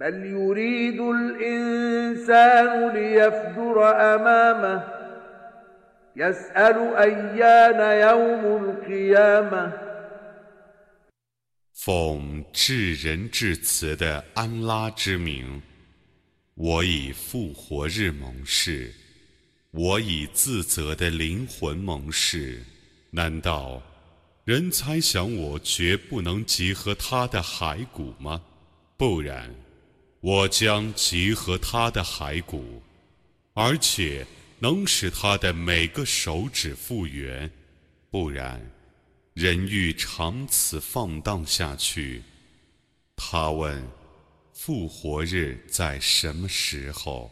بل يريد الإنسان ليفجر أمامه يسأل أيان يوم القيامة 奉至仁至慈的安拉之名，我以复活日盟誓，我以自责的灵魂盟誓。难道人猜想我绝不能集合他的骸骨吗？不然， 我将集合他的骸骨，而且能使他的每个手指复原。不然。人欲长此放荡下去，他问：复活日在什么时候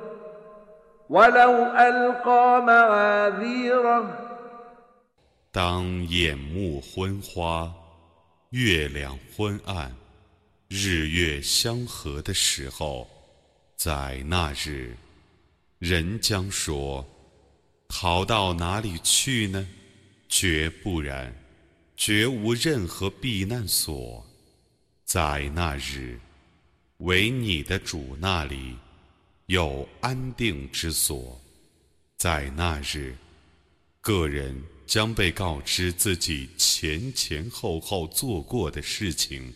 当眼目昏花，月亮昏暗。日月相合的时候，在那日，人将说：“逃到哪里去呢？”绝不然，绝无任何避难所。在那日，唯你的主那里有安定之所。在那日，个人将被告知自己前前后后做过的事情。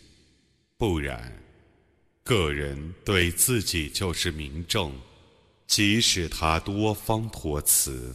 不然，个人对自己就是明证，即使他多方托辞。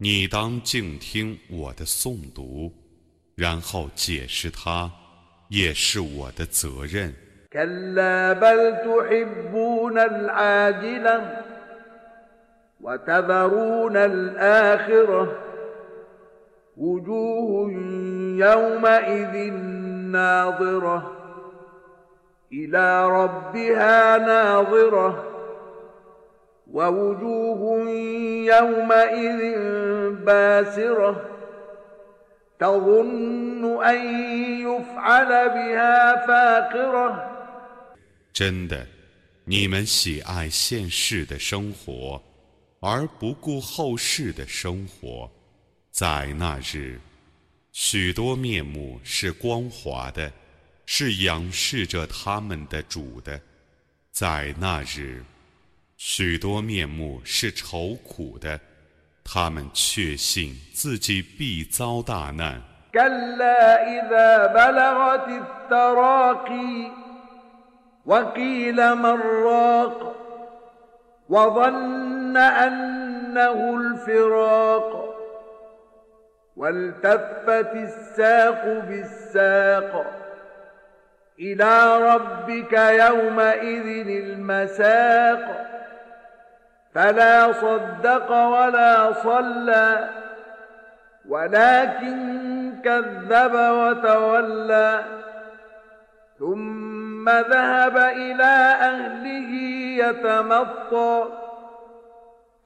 你当静听我的诵读，然后解释它，也是我的责任。ووجوه يومئذ باسرة تظن أن يفعل بها فاقرة 真的，你们喜爱现世的生活，而不顾后世的生活。在那日，许多面目是光滑的，是仰视着他们的主的；在那日， 许多面目是愁苦的，他们确信自己必遭大难。فلا صدق ولا صلى ولكن كذب وتولى ثم ذهب إلى أهله يتمطى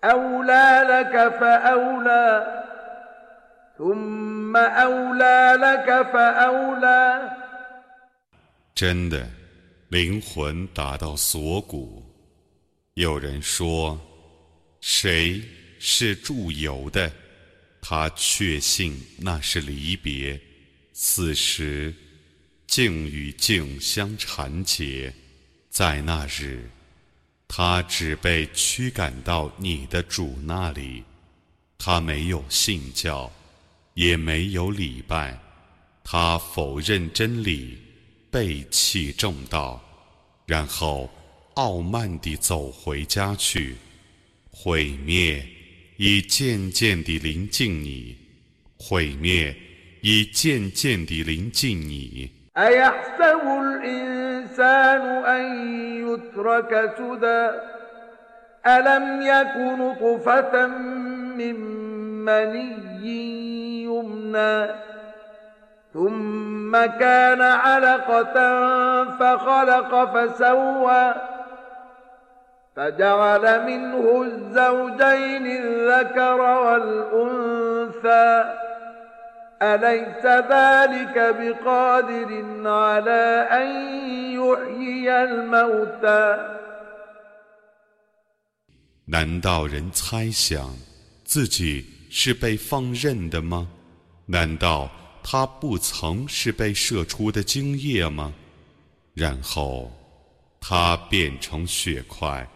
أولى لك فأولى ثم أولى لك فأولى 真的，灵魂达到锁骨。有人说：“ 谁是住游的？”他确信那是离别。此时，境与境相缠结，在那日，他只被驱赶到你的主那里。他没有信教，也没有礼拜，他否认真理。背弃正道，然后傲慢地走回家去，毁灭已渐渐地临近你，毁灭已渐渐地临近你。ثم كان علقة فخلق فسوى فجعل منه الزوجين الذكر والأنثى أليس ذلك بقادر على أن يحيي الموتى 难道人猜想自己是被放任的吗？难道他不曾是被射出的精液吗？然后，他变成血块，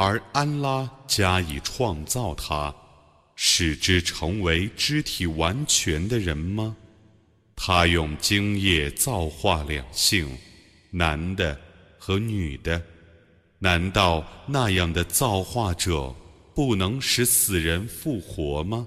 而安拉加以创造他，使之成为肢体完全的人吗？他用精液造化两性，男的和女的，难道那样的造化者不能使死人复活吗？